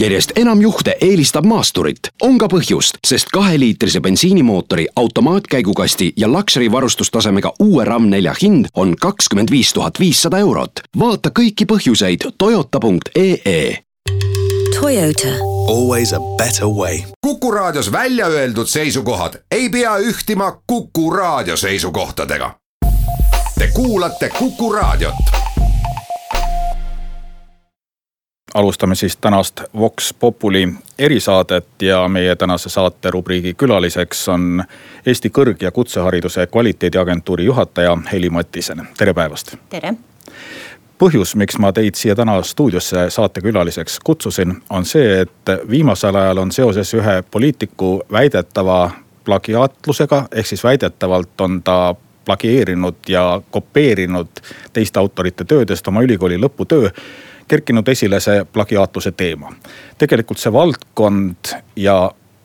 järjest enam juhte eelistab maasturit. on ka põhjust, sest kaheliitrise bensiinimootori, automaatkäigukasti ja Luxury varustustasemega uue RAM4 hind on kakskümmend viis tuhat viissada eurot. vaata kõiki põhjuseid toyota.ee. Toyota. Always a better way. kuku raadios välja öeldud seisukohad ei pea ühtima Kuku raadio seisukohtadega. Te kuulate Kuku raadiot alustame siis tänast Vox Populi erisaadet ja meie tänase saate rubriigi külaliseks on Eesti Kõrg- ja Kutsehariduse Kvaliteediagentuuri juhataja Heli Mattisen, tere päevast. tere. põhjus, miks ma teid siia täna stuudiosse saatekülaliseks kutsusin, on see, et viimasel ajal on seoses ühe poliitiku väidetava plagiaatlusega, ehk siis väidetavalt on ta plagieerinud ja kopeerinud teiste autorite töödest oma ülikooli lõputöö kerkinud esile see plagiaatluse teema. tegelikult see valdkond ja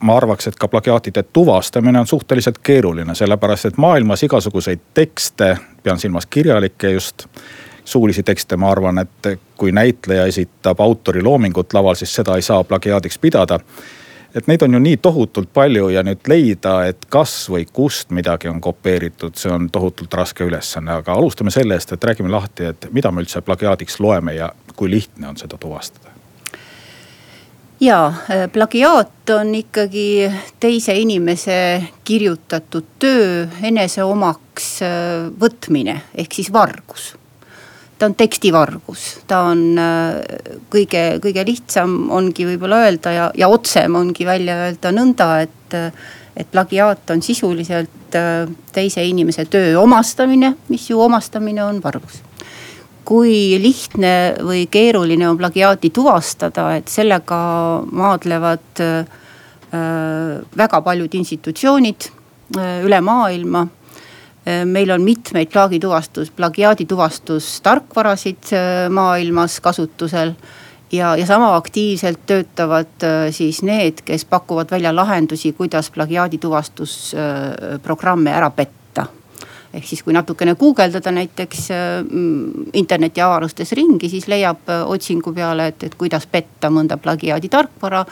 ma arvaks, et ka plagiaatide tuvastamine on suhteliselt keeruline, sellepärast et maailmas igasuguseid tekste, pean silmas kirjalikke just suulisi tekste, ma arvan, et kui näitleja esitab autori loomingut laval, siis seda ei saa plagiaadiks pidada. et neid on ju nii tohutult palju ja nüüd leida, et kas või kust midagi on kopeeritud, see on tohutult raske ülesanne, aga alustame sellest, et räägime lahti, et mida me üldse plagiaadiks loeme ja kui lihtne on seda tuvastada? ja plagiaat on ikkagi teise inimese kirjutatud töö enese omaks äh, võtmine ehk siis vargus. ta on tekstivargus, ta on äh, kõige, kõige lihtsam ongi võib-olla öelda ja, ja otsem ongi välja öelda nõnda, et. Äh, et plagiaat on sisuliselt teise inimese töö omastamine, mis ju omastamine on vargus kui lihtne või keeruline on plagiaati tuvastada, et sellega maadlevad äh, väga paljud institutsioonid äh, üle maailma äh,. meil on mitmeid plaagituvastus, plagiaadituvastustarkvarasid maailmas kasutusel. ja, ja sama aktiivselt töötavad siis need, kes pakuvad välja lahendusi, kuidas plagiaadituvastusprogramme ära petta ehk siis, kui natukene guugeldada näiteks äh, internetiavarustes ringi, siis leiab äh, otsingu peale, et, et kuidas petta mõnda plagiaadi tarkvara.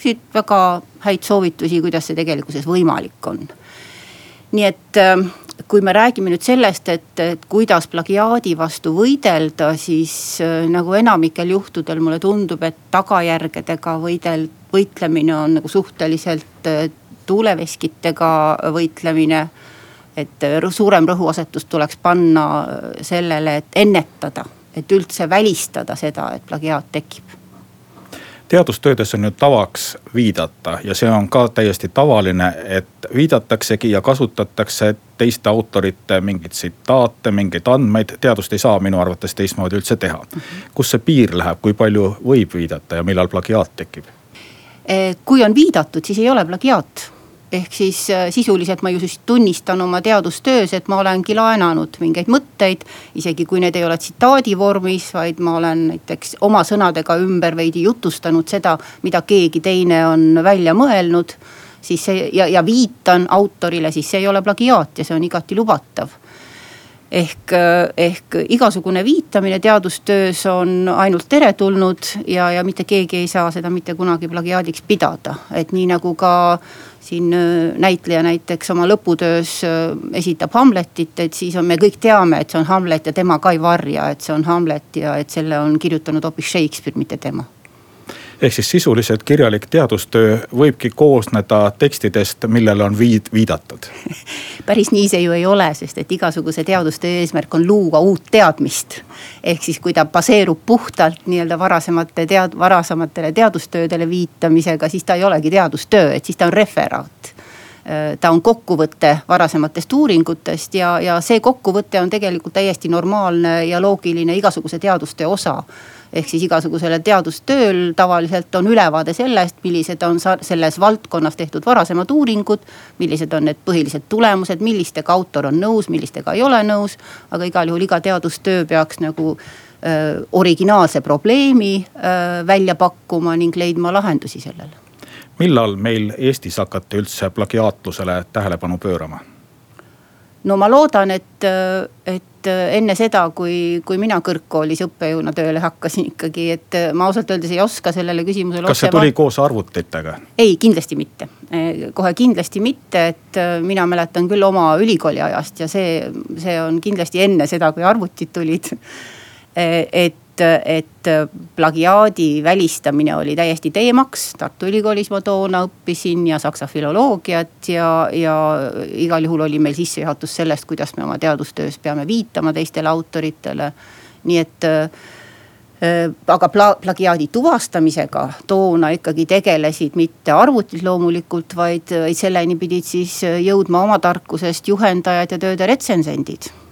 siit väga häid soovitusi, kuidas see tegelikkuses võimalik on. nii et äh, kui me räägime nüüd sellest, et, et kuidas plagiaadi vastu võidelda, siis nagu enamikel juhtudel mulle tundub, et tagajärgedega võidel, võitlemine on nagu suhteliselt tuuleveskitega võitlemine et äh, suurem rõhuasetus tuleks panna äh, sellele, et ennetada, et üldse välistada seda, et plagiaat tekib teadustöödes on ju tavaks viidata ja see on ka täiesti tavaline, et viidataksegi ja kasutatakse teiste autorite mingeid tsitaate, mingeid andmeid. teadust ei saa minu arvates teistmoodi üldse teha. kus see piir läheb, kui palju võib viidata ja millal plagiaat tekib? Äh, kui on viidatud, siis ei ole plagiaat ehk siis äh, sisuliselt ma ju siis tunnistan oma teadustöös, et ma olengi laenanud mingeid mõtteid. isegi kui need ei ole tsitaadi vormis, vaid ma olen näiteks oma sõnadega ümber veidi jutustanud seda, mida keegi teine on välja mõelnud. siis see ja, ja viitan autorile, siis see ei ole plagiaat ja see on igati lubatav ehk, ehk igasugune viitamine teadustöös on ainult teretulnud ja, ja mitte keegi ei saa seda mitte kunagi plagiaadiks pidada, et nii nagu ka siin näitleja näiteks oma lõputöös esitab Hamletit, et siis on, me kõik teame, et see on Hamlet ja tema ka ei varja, et see on Hamlet ja et selle on kirjutanud hoopis Shakespeare, mitte tema ehk siis sisuliselt kirjalik teadustöö võibki koosneda tekstidest, millele on viid-, viidatud. Päris nii see ju ei ole, sest et igasuguse teadustöö eesmärk on luua uut teadmist. ehk siis, kui ta baseerub puhtalt nii-öelda varasemate tead-, varasematele teadustöödele viitamisega, siis ta ei olegi teadustöö, et siis ta on referaat. Ta on kokkuvõte varasematest uuringutest ja, ja see kokkuvõte on tegelikult täiesti normaalne ja loogiline igasuguse teadustöö osa ehk siis igasugusele teadustööl tavaliselt on ülevaade sellest, millised on selles valdkonnas tehtud varasemad uuringud. millised on need põhilised tulemused, millistega autor on nõus, millistega ei ole nõus. aga igal juhul iga teadustöö peaks nagu äh, originaalse probleemi äh, välja pakkuma ning leidma lahendusi sellele. millal meil Eestis hakati üldse plagiaatlusele tähelepanu pöörama? No ma loodan, et, et enne seda, kui, kui mina kõrgkoolis õppejõuna tööle hakkasin ikkagi, et ma ausalt öeldes ei oska sellele küsimusele. kas see tuli va... koos arvutitega? ei, kindlasti mitte, kohe kindlasti mitte, et mina mäletan küll oma ülikooli ajast ja see, see on kindlasti enne seda, kui arvutid tulid. et et, plagiaadi välistamine oli täiesti teemaks. Tartu Ülikoolis ma toona õppisin ja saksa filoloogiat ja, ja igal juhul oli meil sissejuhatus sellest, kuidas me oma teadustöös peame viitama teistele autoritele. nii et äh, aga pla-, plagiaadi tuvastamisega toona ikkagi tegelesid mitte arvutid loomulikult, vaid selleni pidid siis jõudma oma tarkusest juhendajad ja tööde retsensendid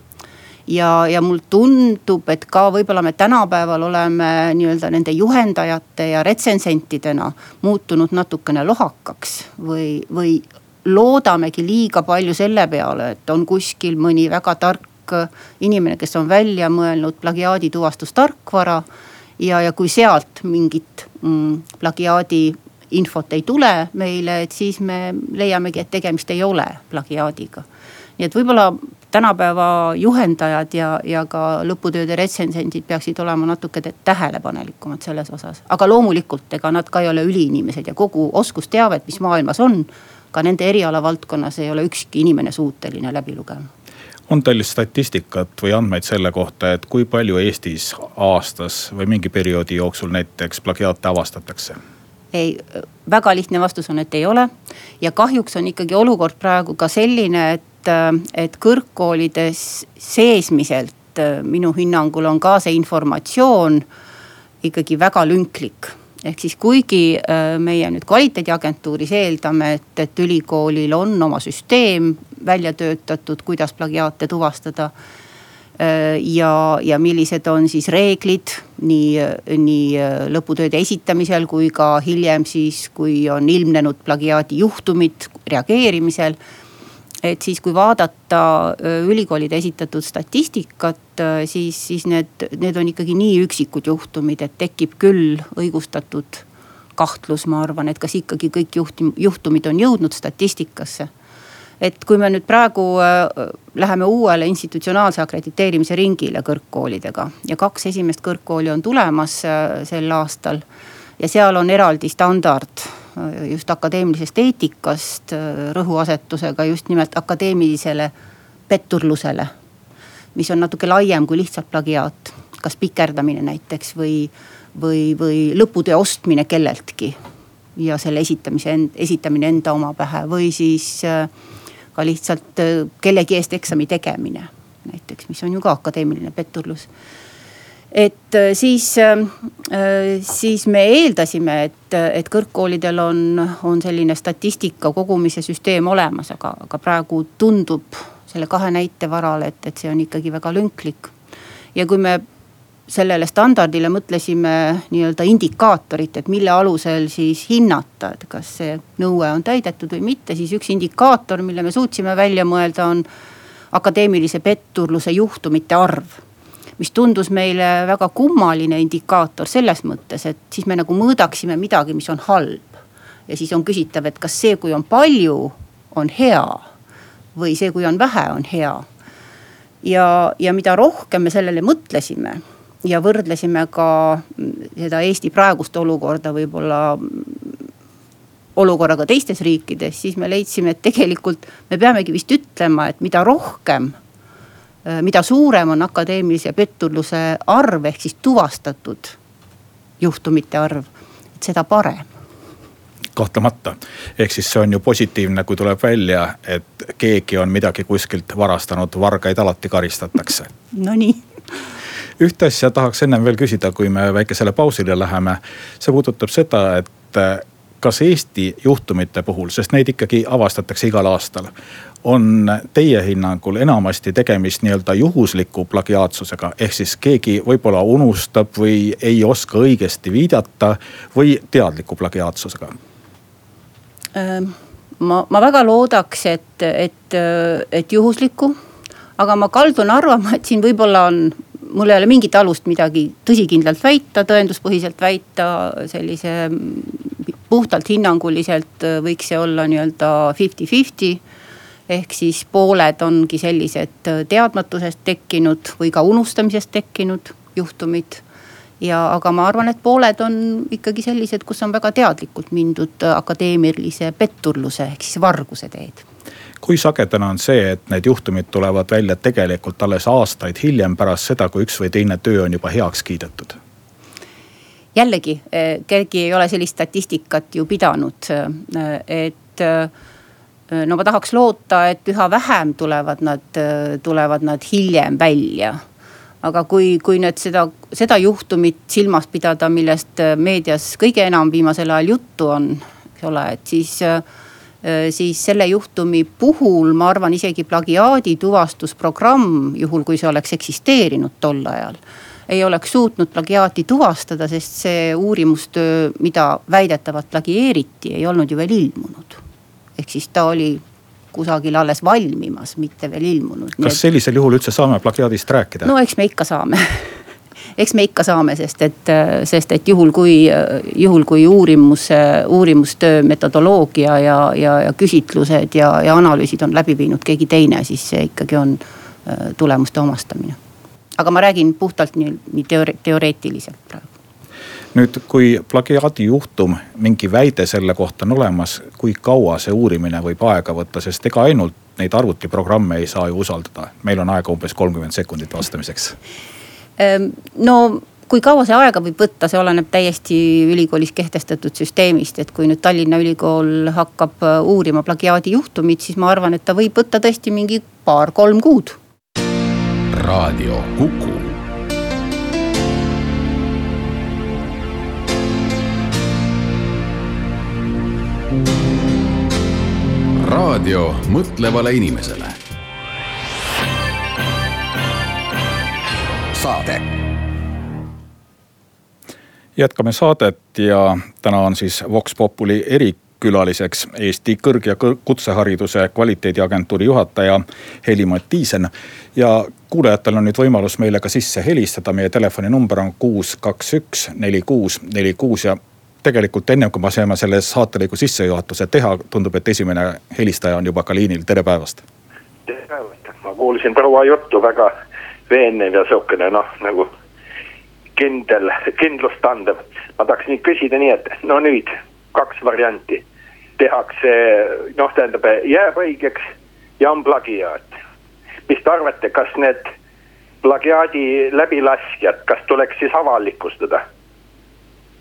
ja, ja mul tundub, et ka võib-olla me tänapäeval oleme nii-öelda nende juhendajate ja retsensentidena muutunud natukene lohakaks või, või loodamegi liiga palju selle peale, et on kuskil mõni väga tark inimene, kes on välja mõelnud plagiaadi tuvastustarkvara. ja, ja kui sealt mingit mm, plagiaadi infot ei tule meile, et siis me leiamegi, et tegemist ei ole plagiaadiga. nii et võib-olla tänapäeva juhendajad ja, ja ka lõputööde retsensendid peaksid olema natuke tähelepanelikumad selles osas. aga loomulikult, ega nad ka ei ole üliinimesed ja kogu oskusteavet, mis maailmas on, ka nende eriala valdkonnas ei ole ükski inimene suuteline läbi lugema on teil statistikat või andmeid selle kohta, et kui palju Eestis aastas või mingi perioodi jooksul näiteks plagiaate avastatakse? ei, väga lihtne vastus on, et ei ole. ja kahjuks on ikkagi olukord praegu ka selline, et et, et kõrgkoolides seesmiselt minu hinnangul on ka see informatsioon ikkagi väga lünklik ehk siis kuigi äh, meie nüüd kvaliteediagentuuris eeldame, et, et ülikoolil on oma süsteem välja töötatud, kuidas plagiaate tuvastada. Äh, ja, ja millised on siis reeglid nii, nii äh, lõputööde esitamisel kui ka hiljem siis, kui on ilmnenud plagiaadijuhtumid reageerimisel et siis, kui vaadata ülikoolide esitatud statistikat, siis, siis need, need on ikkagi nii üksikud juhtumid, et tekib küll õigustatud kahtlus, ma arvan, et kas ikkagi kõik juhtum, juhtumid on jõudnud statistikasse. et kui me nüüd praegu äh, läheme uuele institutsionaalse akrediteerimise ringile kõrgkoolidega ja kaks esimest kõrgkooli on tulemas sel aastal ja seal on eraldi standard just akadeemilisest eetikast rõhuasetusega just nimelt akadeemilisele petturlusele. mis on natuke laiem kui lihtsalt plagiaat, kas pikerdamine näiteks või, või, või lõputöö ostmine kelleltki. ja selle esitamise, esitamine enda oma pähe või siis äh, ka lihtsalt äh, kellegi eest eksami tegemine näiteks, mis on ju ka akadeemiline petturlus et äh, siis, äh, siis me eeldasime, et, et kõrgkoolidel on, on selline statistika kogumise süsteem olemas, aga, aga praegu tundub selle kahe näite varal, et, et see on ikkagi väga lünklik. ja kui me sellele standardile mõtlesime nii-öelda indikaatorit, et mille alusel siis hinnata, et kas see nõue on täidetud või mitte, siis üks indikaator, mille me suutsime välja mõelda, on akadeemilise petturluse juhtumite arv mis tundus meile väga kummaline indikaator selles mõttes, et siis me nagu mõõdaksime midagi, mis on halb. ja siis on küsitav, et kas see, kui on palju, on hea või see, kui on vähe, on hea. ja, ja mida rohkem me sellele mõtlesime ja võrdlesime ka seda Eesti praegust olukorda võib-olla olukorraga teistes riikides, siis me leidsime, et tegelikult me peamegi vist ütlema, et mida rohkem mida suurem on akadeemilise petturluse arv ehk siis tuvastatud juhtumite arv, et seda parem kahtlemata, ehk siis see on ju positiivne, kui tuleb välja, et keegi on midagi kuskilt varastanud, vargaid alati karistatakse. Nonii ühte asja tahaks ennem veel küsida, kui me väikesele pausile läheme. see puudutab seda, et kas Eesti juhtumite puhul, sest neid ikkagi avastatakse igal aastal on teie hinnangul enamasti tegemist nii-öelda juhusliku plagiaatsusega, ehk siis keegi võib-olla unustab või ei oska õigesti viidata või teadliku plagiaatsusega? Ähm, ma, ma väga loodaks, et, et, et juhuslikku, aga ma kaldun arvama, et siin võib-olla on mul ei ole mingit alust midagi tõsikindlalt väita, tõenduspõhiselt väita, sellise puhtalt hinnanguliselt võiks see olla nii-öelda fifty-fifty. Ehk siis pooled ongi sellised teadmatusest tekkinud või ka unustamisest tekkinud juhtumid. Ja, aga ma arvan, et pooled on ikkagi sellised, kus on väga teadlikult mindud akadeemilise petturluse ehk siis varguse teed kui sagedane on see, et need juhtumid tulevad välja tegelikult alles aastaid hiljem, pärast seda, kui üks või teine töö on juba heaks kiidetud? jällegi, keegi ei ole sellist statistikat ju pidanud, et no ma tahaks loota, et üha vähem tulevad nad, tulevad nad hiljem välja aga kui, kui nüüd seda, seda juhtumit silmas pidada, millest meedias kõige enam viimasel ajal juttu on, eks ole, et siis äh, siis selle juhtumi puhul ma arvan, isegi plagiaadi tuvastusprogramm, juhul kui see oleks eksisteerinud tol ajal. ei oleks suutnud plagiaati tuvastada, sest see uurimustöö, mida väidetavalt plagieeriti, ei olnud ju veel ilmunud. ehk siis ta oli kusagil alles valmimas, mitte veel ilmunud. kas sellisel juhul üldse saame plagiaadist rääkida? no eks me ikka saame eks me ikka saame, sest et, sest et juhul kui, juhul kui uurimus, uurimustöö metodoloogia ja, ja, ja küsitlused ja, ja analüüsid on läbi viinud keegi teine, siis see ikkagi on tulemuste omastamine. aga ma räägin puhtalt nii, nii teore-, teoreetiliselt praegu nüüd, kui plagiaadijuhtum, mingi väide selle kohta on olemas, kui kaua see uurimine võib aega võtta, sest ega ainult neid arvutiprogramme ei saa ju usaldada. meil on aega umbes kolmkümmend sekundit vastamiseks. Ehm, no kui kaua see aega võib võtta, see oleneb täiesti ülikoolis kehtestatud süsteemist, et kui nüüd Tallinna Ülikool hakkab äh, uurima plagiaadijuhtumit, siis ma arvan, et ta võib võtta tõesti mingi paar-kolm kuud. raadio Kuku raadio mõtlevale inimesele. Saade. jätkame saadet ja täna on siis Vox Populi erikülaliseks Eesti Kõrg- ja Kutsehariduse Kvaliteediagentuuri juhataja Heli-Mott Tiisen. ja kuulajatel on nüüd võimalus meile ka sisse helistada, meie telefoninumber on kuus, kaks, üks, neli, kuus, neli, kuus ja tegelikult ennem kui me saame selle saatelõigu sissejuhatuse teha, tundub, et esimene helistaja on juba ka liinil, tere päevast. tere päevast, ma kuulsin proua juttu väga veenev ja sihukene noh, nagu kindel, kindlust andev. ma tahaks nüüd küsida nii, et no nüüd kaks varianti. tehakse noh, tähendab jääb õigeks ja on plagiaat. mis te arvate, kas need plagiaadi läbilaskjad, kas tuleks siis avalikustada?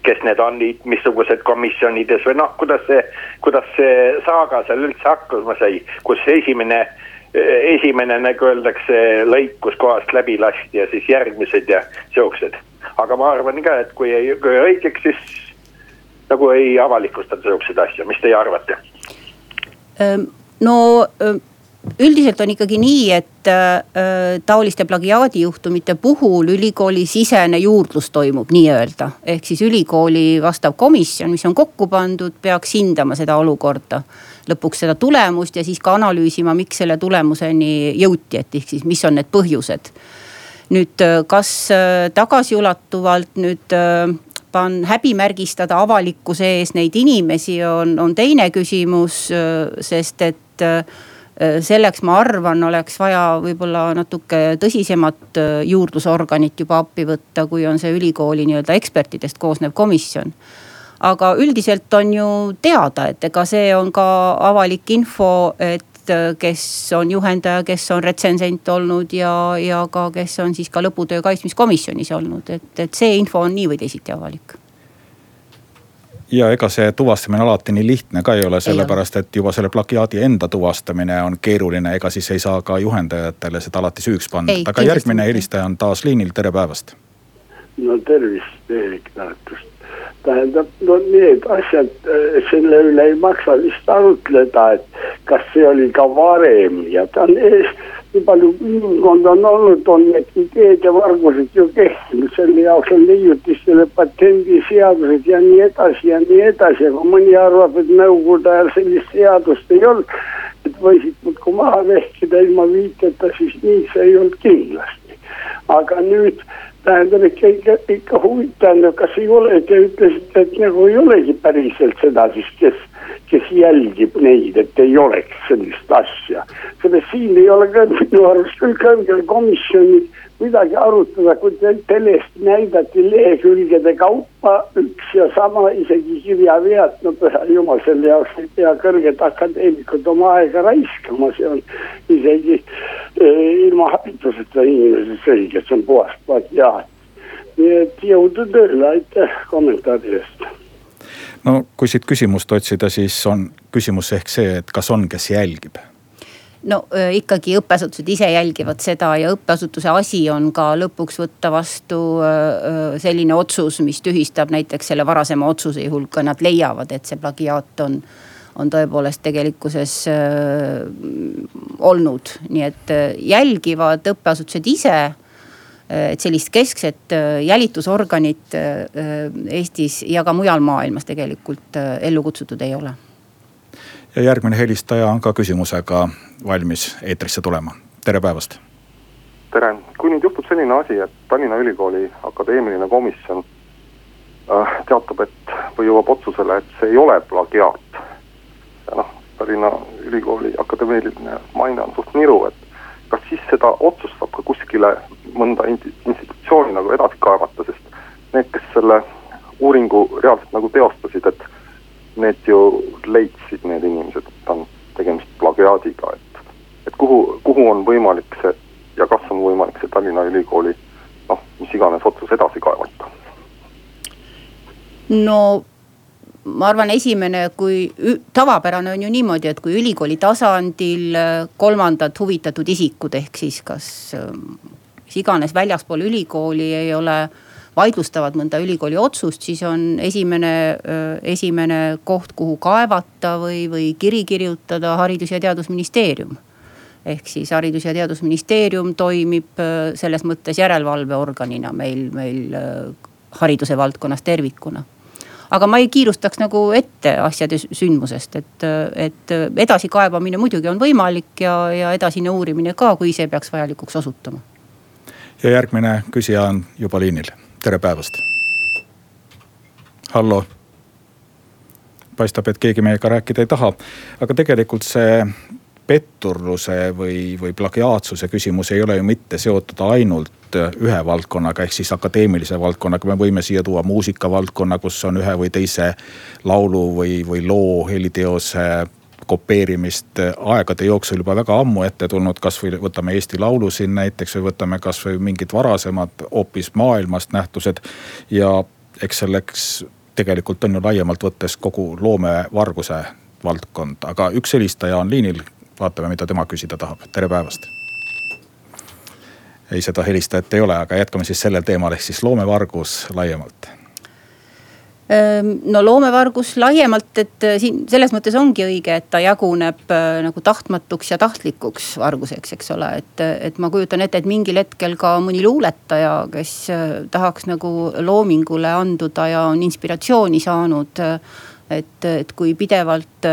kes need on, missugused komisjonides või noh, kuidas see, kuidas see saaga seal üldse hakkama sai, kus esimene, esimene nagu öeldakse, lõikus kohast läbi lasti ja siis järgmised ja siuksed. aga ma arvan ka, et kui ei, kui õigeks, siis nagu ei avalikustata siukseid asju, mis teie arvate? no üldiselt on ikkagi nii, et äh, taoliste plagiaadijuhtumite puhul ülikooli-sisene juurdlus toimub nii-öelda. ehk siis ülikooli vastav komisjon, mis on kokku pandud, peaks hindama seda olukorda. lõpuks seda tulemust ja siis ka analüüsima, miks selle tulemuseni jõuti, et ehk siis, mis on need põhjused. nüüd, äh, kas äh, tagasiulatuvalt nüüd äh, pan-, häbimärgistada avalikkuse ees neid inimesi on, on teine küsimus, äh, sest et Äh, selleks ma arvan, oleks vaja võib-olla natuke tõsisemat äh, juurdlusorganit juba appi võtta, kui on see ülikooli nii-öelda ekspertidest koosnev komisjon. aga üldiselt on ju teada, et ega see on ka avalik info, et äh, kes on juhendaja, kes on retsensent olnud ja, ja ka, kes on siis ka lõputöö kaitsmiskomisjonis olnud, et, et see info on nii või teisiti avalik ja ega see tuvastamine alati nii lihtne ka ei ole, sellepärast et juba selle plagiaadi enda tuvastamine on keeruline, ega siis ei saa ka juhendajatele seda alati süüks panna. aga järgmine helistaja on taas liinil, tere päevast. no tervist, Eerik Tartust. tähendab, no need asjad, äh, selle üle ei maksa vist arutleda, et kas see oli ka varem ja ta on ees nii palju inimkond on olnud, on need ideed ja vargused ju kehtinud, selle jaoks on leiutistele patendiseadused ja nii edasi ja nii edasi, aga mõni arvab, et nõukogude ajal sellist seadust ei olnud. et võisid muudkui maha vehkida ilma viiteta, siis nii see ei olnud kindlasti. aga nüüd tähendab ikka, ikka, ikka huvitav, kas ei ole, te ütlesite, et nagu ei olegi päriselt seda siis, kes kes jälgib neid, et ei oleks sellist asja. sellest siin ei ole ka minu arust küll kõrgel komisjonil midagi arutada, kui telest näidati lehekülgede kaupa üks ja sama, isegi kirjavead, no püha jumal, selle jaoks ei pea kõrged akadeemikud oma aega raiskama, see on isegi eh, ilma hariduseta inimese selge, see on puhas plagiaat. nii et jõudu tööle, aitäh kommentaari eest no kui siit küsimust otsida, siis on küsimus ehk see, et kas on, kes jälgib. No ikkagi õppeasutused ise jälgivad seda ja õppeasutuse asi on ka lõpuks võtta vastu selline otsus, mis tühistab näiteks selle varasema otsuse juhul, kui nad leiavad, et see plagiaat on on tõepoolest tegelikkuses olnud, nii et jälgivad õppeasutused ise et sellist keskset jälitusorganit Eestis ja ka mujal maailmas tegelikult ellu kutsutud ei ole ja järgmine helistaja on ka küsimusega valmis eetrisse tulema, tere päevast. tere, kui nüüd juhtub selline asi, et Tallinna Ülikooli akadeemiline komisjon äh, teatab, et või jõuab otsusele, et see ei ole plagiaat. ja noh, Tallinna Ülikooli akadeemiline maine on suht niru, et kas siis seda otsust saab ka kuskile mõnda institutsiooni nagu edasi kaevata, sest need, kes selle uuringu reaalselt nagu teostasid, et need ju leidsid, need inimesed, et on tegemist plagiaadiga, et, et kuhu, kuhu on võimalik see ja kas on võimalik see Tallinna Ülikooli noh, mis iganes otsus edasi kaevata? no ma arvan, esimene, kui tavapärane on ju niimoodi, et kui ülikooli tasandil äh, kolmandad huvitatud isikud ehk siis kas mis iganes väljaspool ülikooli ei ole äh, vaidlustavad mõnda ülikooli otsust, siis on esimene, esimene koht, kuhu kaevata või, või kiri kirjutada Haridus- ja Teadusministeerium ehk siis Haridus- ja Teadusministeerium toimib selles mõttes järelevalveorganina meil, meil hariduse valdkonnas tervikuna. Aga ma ei kiirustaks nagu ette asjade sündmusest, et, et edasikaebamine muidugi on võimalik ja, ja edasine uurimine ka, kui see peaks vajalikuks osutuma. ja järgmine küsija on juba liinil tere päevast. hallo. paistab, et keegi meiega rääkida ei taha, aga tegelikult see petturluse või, või plagiaatsuse küsimus ei ole ju mitte seotud ainult ühe valdkonnaga, ehk siis akadeemilise valdkonnaga. me võime siia tuua muusikavaldkonna, kus on ühe või teise laulu või, või loo heliteose kopeerimist aegade jooksul juba väga ammu ette tulnud, kasvõi võtame Eesti Laulu siin näiteks või võtame kasvõi mingid varasemad hoopis maailmast nähtused. ja eks selleks tegelikult on ju laiemalt võttes kogu loomevarguse valdkond, aga üks helistaja on liinil, vaatame, mida tema küsida tahab, tere päevast. Ei, seda helistajat ei ole, aga jätkame siis sellel teemal, ehk siis loomevargus laiemalt no loomevargus laiemalt, et äh, siin selles mõttes ongi õige, et ta jaguneb äh, nagu tahtmatuks ja tahtlikuks varguseks, eks ole, et, et ma kujutan ette, et mingil hetkel ka mõni luuletaja, kes äh, tahaks nagu loomingule anduda ja on inspiratsiooni saanud. et, et kui pidevalt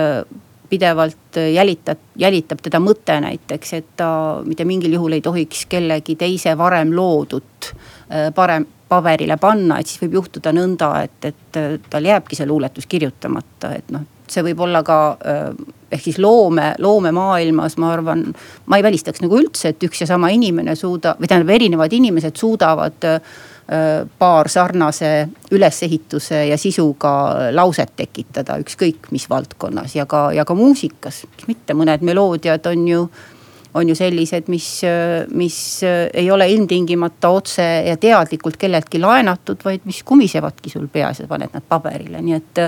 pidevalt jälitab, jälitab teda mõte näiteks, et ta mitte mingil juhul ei tohiks kellegi teise varem loodut parem, paberile panna, et siis võib juhtuda nõnda, et, et tal jääbki see luuletus kirjutamata, et noh see võib olla ka ehk siis loome, loomemaailmas, ma arvan, ma ei välistaks nagu üldse, et üks ja sama inimene suuda- või tähendab, erinevad inimesed suudavad paar sarnase ülesehituse ja sisuga lauset tekitada, ükskõik mis valdkonnas ja ka, ja ka muusikas, miks mitte, mõned meloodiad on ju on ju sellised, mis, mis ei ole ilmtingimata otse ja teadlikult kelleltki laenatud, vaid mis kumisevadki sul peas ja paned nad paberile, nii et.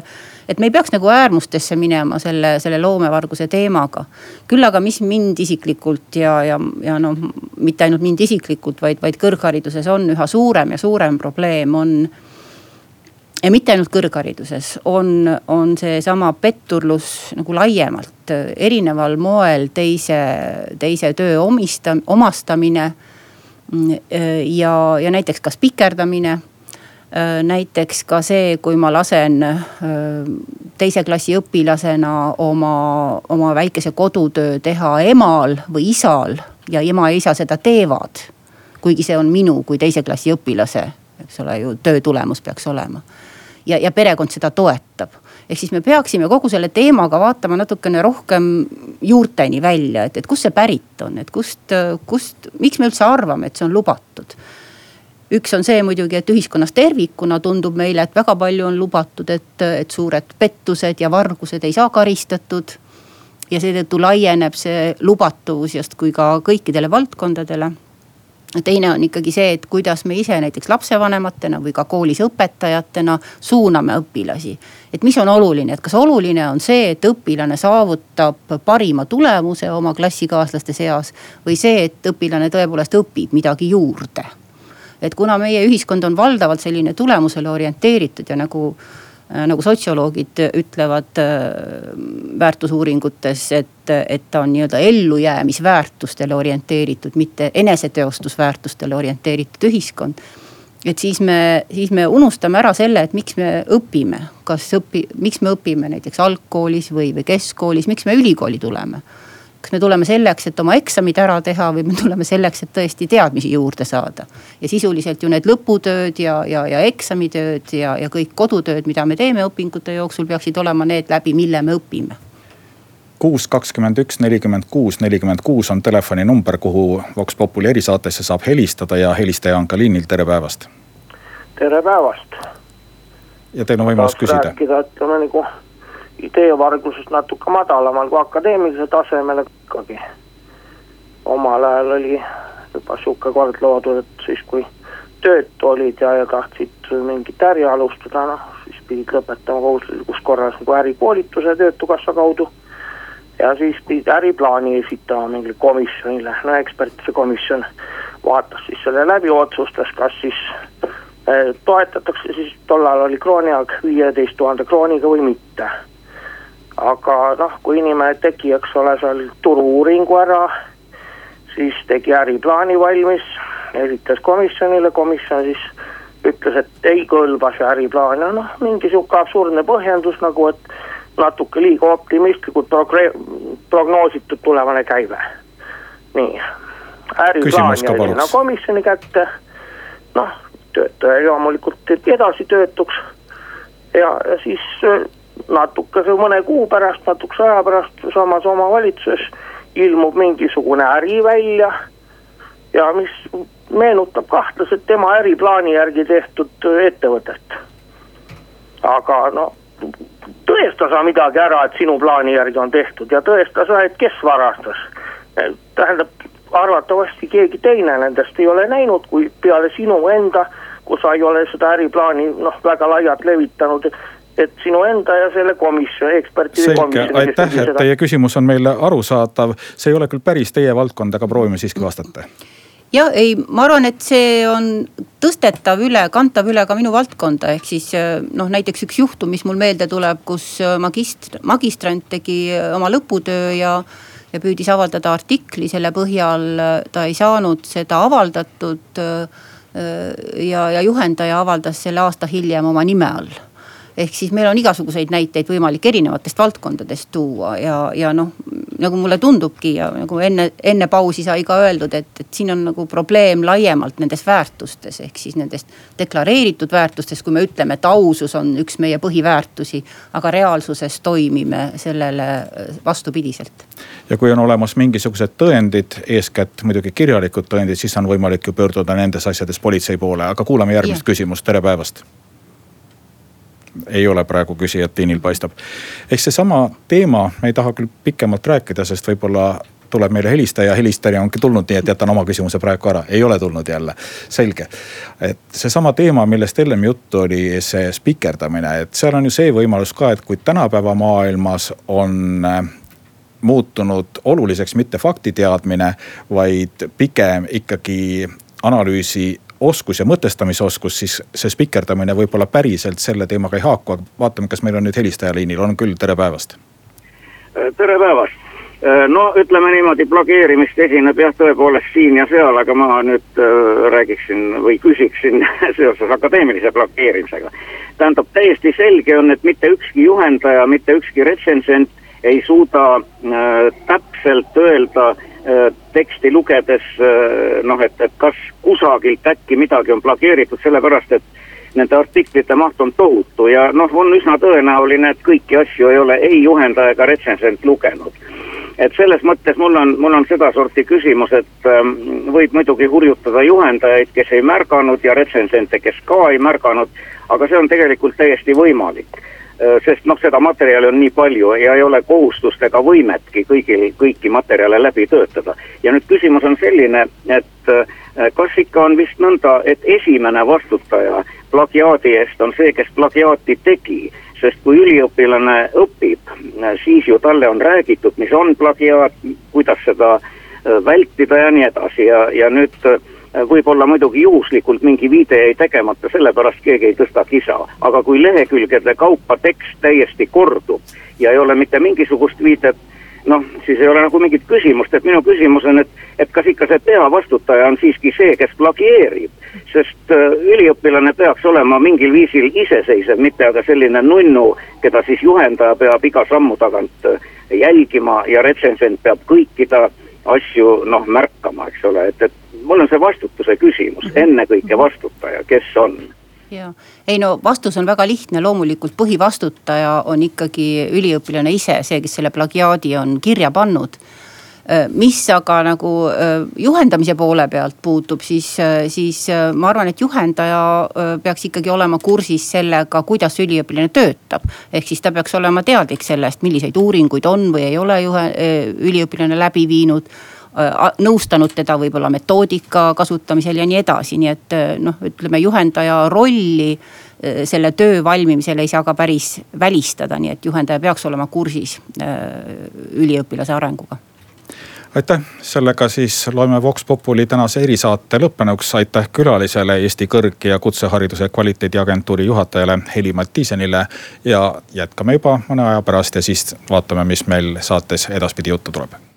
et me ei peaks nagu äärmustesse minema selle, selle loomevarguse teemaga. küll aga, mis mind isiklikult ja, ja, ja noh, mitte ainult mind isiklikult, vaid, vaid kõrghariduses on üha suurem ja suurem probleem, on ja mitte ainult kõrghariduses, on, on seesama petturlus nagu laiemalt, erineval moel teise, teise töö omista-, omastamine. ja, ja näiteks ka spikerdamine. näiteks ka see, kui ma lasen teise klassi õpilasena oma, oma väikese kodutöö teha emal või isal ja ema ja isa seda teevad. kuigi see on minu kui teise klassi õpilase, eks ole ju, töö tulemus peaks olema ja, ja perekond seda toetab ehk siis me peaksime kogu selle teemaga vaatama natukene rohkem juurteni välja, et, et kust see pärit on, et kust, kust, miks me üldse arvame, et see on lubatud üks on see muidugi, et ühiskonnas tervikuna tundub meile, et väga palju on lubatud, et, et suured pettused ja vargused ei saa karistatud. ja seetõttu laieneb see lubatavus justkui ka kõikidele valdkondadele. Teine on ikkagi see, et kuidas me ise näiteks lapsevanematena või ka koolis õpetajatena suuname õpilasi. et mis on oluline, et kas oluline on see, et õpilane saavutab parima tulemuse oma klassikaaslaste seas või see, et õpilane tõepoolest õpib midagi juurde et kuna meie ühiskond on valdavalt selline tulemusele orienteeritud ja nagu nagu sotsioloogid ütlevad äh, väärtusuuringutes, et, et ta on nii-öelda ellujäämisväärtustele orienteeritud, mitte eneseteostusväärtustele orienteeritud ühiskond. et siis me, siis me unustame ära selle, et miks me õpime, kas õpi-, miks me õpime näiteks algkoolis või, või keskkoolis, miks me ülikooli tuleme kas me tuleme selleks, et oma eksamid ära teha või me tuleme selleks, et tõesti teadmisi juurde saada. ja sisuliselt ju need lõputööd ja, ja, ja eksamitööd ja, ja kõik kodutööd, mida me teeme õpingute jooksul, peaksid olema need läbi, mille me õpime kuus, kakskümmend üks, nelikümmend kuus, nelikümmend kuus on telefoninumber, kuhu Vox Populi erisaatesse saab helistada ja helistaja on ka liinil, tere päevast. tere päevast. ja teil on võimalus küsida. rääkida, ütleme nagu ideevargusest natuke madalamal kui akadeemilisel tasemel ikkagi. omal ajal oli juba sihuke kord loodud, et siis kui töötu olid ja, ja tahtsid mingit äri alustada, noh siis pidid lõpetama kohustuslikus korras nagu ärikoolituse Töötukassa kaudu. ja siis pidid äriplaani esitama mingile komisjonile, no ekspertide komisjon vaatas siis selle läbi, otsustas, kas siis eh, toetatakse siis tollal oli krooniaeg viieteist tuhande krooniga või mitte aga noh, kui inimene tegi, eks ole, seal turu-uuringu ära, siis tegi äriplaani valmis, esitas komisjonile, komisjon siis ütles, et ei kõlba see äriplaan. Ja noh, mingi sihuke absurdne põhjendus nagu, et natuke liiga optimistlikult progre-, prognoositud tulevane käive. nii, äriplaan jäi no, komisjoni kätte, noh, töötaja loomulikult edasi töötuks. Ja, ja siis natukese mõne kuu pärast, natukese aja pärast samas omavalitsuses ilmub mingisugune äri välja. ja mis meenutab kahtlaselt tema äriplaani järgi tehtud ettevõtet. aga no tõesta sa midagi ära, et sinu plaani järgi on tehtud ja tõesta sa, et kes varastas. tähendab, arvatavasti keegi teine nendest ei ole näinud, kui peale sinu enda, kui sa ei ole seda äriplaani noh, väga laialt levitanud et sinu enda ja selle komisjoni, ekspertide komisjoni. aitäh, et teie küsimus on meile arusaadav, see ei ole küll päris teie valdkond, aga proovime siiski vastata ja ei, ma arvan, et see on tõstetav üle, kantav üle ka minu valdkonda, ehk siis noh, näiteks üks juhtum, mis mul meelde tuleb, kus magist-, magistrant tegi oma lõputöö ja. ja püüdis avaldada artikli, selle põhjal ta ei saanud seda avaldatud. ja, ja juhendaja avaldas selle aasta hiljem oma nime all ehk siis meil on igasuguseid näiteid võimalik erinevatest valdkondadest tuua ja, ja noh, nagu mulle tundubki ja nagu enne, enne pausi sai ka öeldud, et, et siin on nagu probleem laiemalt nendes väärtustes, ehk siis nendest deklareeritud väärtustest, kui me ütleme, et ausus on üks meie põhiväärtusi. aga reaalsuses toimime sellele äh, vastupidiselt. ja kui on olemas mingisugused tõendid, eeskätt muidugi kirjalikud tõendid, siis on võimalik ju pöörduda nendes asjades politsei poole, aga kuulame järgmist ja. küsimust, tere päevast ei ole praegu küsijat liinil paistab. ehk seesama teema, me ei taha küll pikemalt rääkida, sest võib-olla tuleb meile helistaja, helistaja ongi tulnud, nii et jätan oma küsimuse praegu ära, ei ole tulnud jälle, selge. et seesama teema, millest ennem juttu oli, see spikerdamine, et seal on ju see võimalus ka, et kui tänapäeva maailmas on äh, muutunud oluliseks mitte faktiteadmine, vaid pigem ikkagi analüüsi oskus ja mõtestamisoskus, siis see spikerdamine võib-olla päriselt selle teemaga ei haaku, aga vaatame, kas meil on nüüd helistaja liinil, on küll, tere päevast. tere päevast, no ütleme niimoodi, plageerimist esineb jah, tõepoolest siin ja seal, aga ma nüüd äh, räägiksin või küsiksin seoses akadeemilise plageerimisega. tähendab, täiesti selge on, et mitte ükski juhendaja, mitte ükski retsensent ei suuda äh, täpselt öelda Äh, teksti lugedes äh, noh, et, et kas kusagilt äkki midagi on plageeritud, sellepärast et nende artiklite maht on tohutu ja noh, on üsna tõenäoline, et kõiki asju ei ole ei juhendaja ega retsensent lugenud. Et selles mõttes mul on, mul on sedasorti küsimus, et ähm, võib muidugi hurjutada juhendajaid, kes ei märganud ja retsensente, kes ka ei märganud, aga see on tegelikult täiesti võimalik. äh, sest noh, seda materjali on nii palju ja ei ole kohustust ega võimetki kõigil, kõiki materjale läbi töötada. ja nüüd küsimus on selline, et äh, kas ikka on vist nõnda, et esimene vastutaja plagiaadi eest on see, kes plagiaati tegi sest kui üliõpilane õpib, siis ju talle on räägitud, mis on plagiaat, kuidas seda äh, vältida ja nii edasi ja, ja nüüd äh, võib-olla muidugi juhuslikult mingi viide jäi tegemata, sellepärast keegi ei tõsta kisa. aga kui lehekülgede kaupa tekst täiesti kordub ja ei ole mitte mingisugust viidet noh, siis ei ole nagu mingit küsimust, et minu küsimus on, et, et kas ikka see peavastutaja on siiski see, kes plagieerib. sest äh, üliõpilane peaks olema mingil viisil iseseisev, mitte aga selline nunnu, keda siis juhendaja peab iga sammu tagant äh, jälgima ja retsensent peab kõiki ta asju noh märkama, eks ole, et, et mul on see vastutuse küsimus, ennekõike vastutaja, kes on? Ja ei no vastus on väga lihtne, loomulikult põhivastutaja on ikkagi üliõpilane ise, see, kes selle plagiaadi on kirja pannud mis aga nagu juhendamise poole pealt puutub, siis, siis ma arvan, et juhendaja peaks ikkagi olema kursis sellega, kuidas üliõpilane töötab. ehk siis ta peaks olema teadlik sellest, milliseid uuringuid on või ei ole juhe, üliõpilane läbi viinud Äh, nõustanud teda võib-olla metoodika kasutamisel ja nii edasi, nii et äh, noh, ütleme juhendaja rolli äh, selle töö valmimisel ei saa ka päris välistada, nii et juhendaja peaks olema kursis üliõpilase arenguga aitäh, sellega siis loeme Vox Populi tänase erisaate lõppenuks. aitäh külalisele, Eesti Kõrg- ja Kutsehariduse Kvaliteediagentuuri juhatajale Heli Mattiisenile. ja jätkame juba mõne aja pärast ja siis vaatame, mis meil saates edaspidi juttu tuleb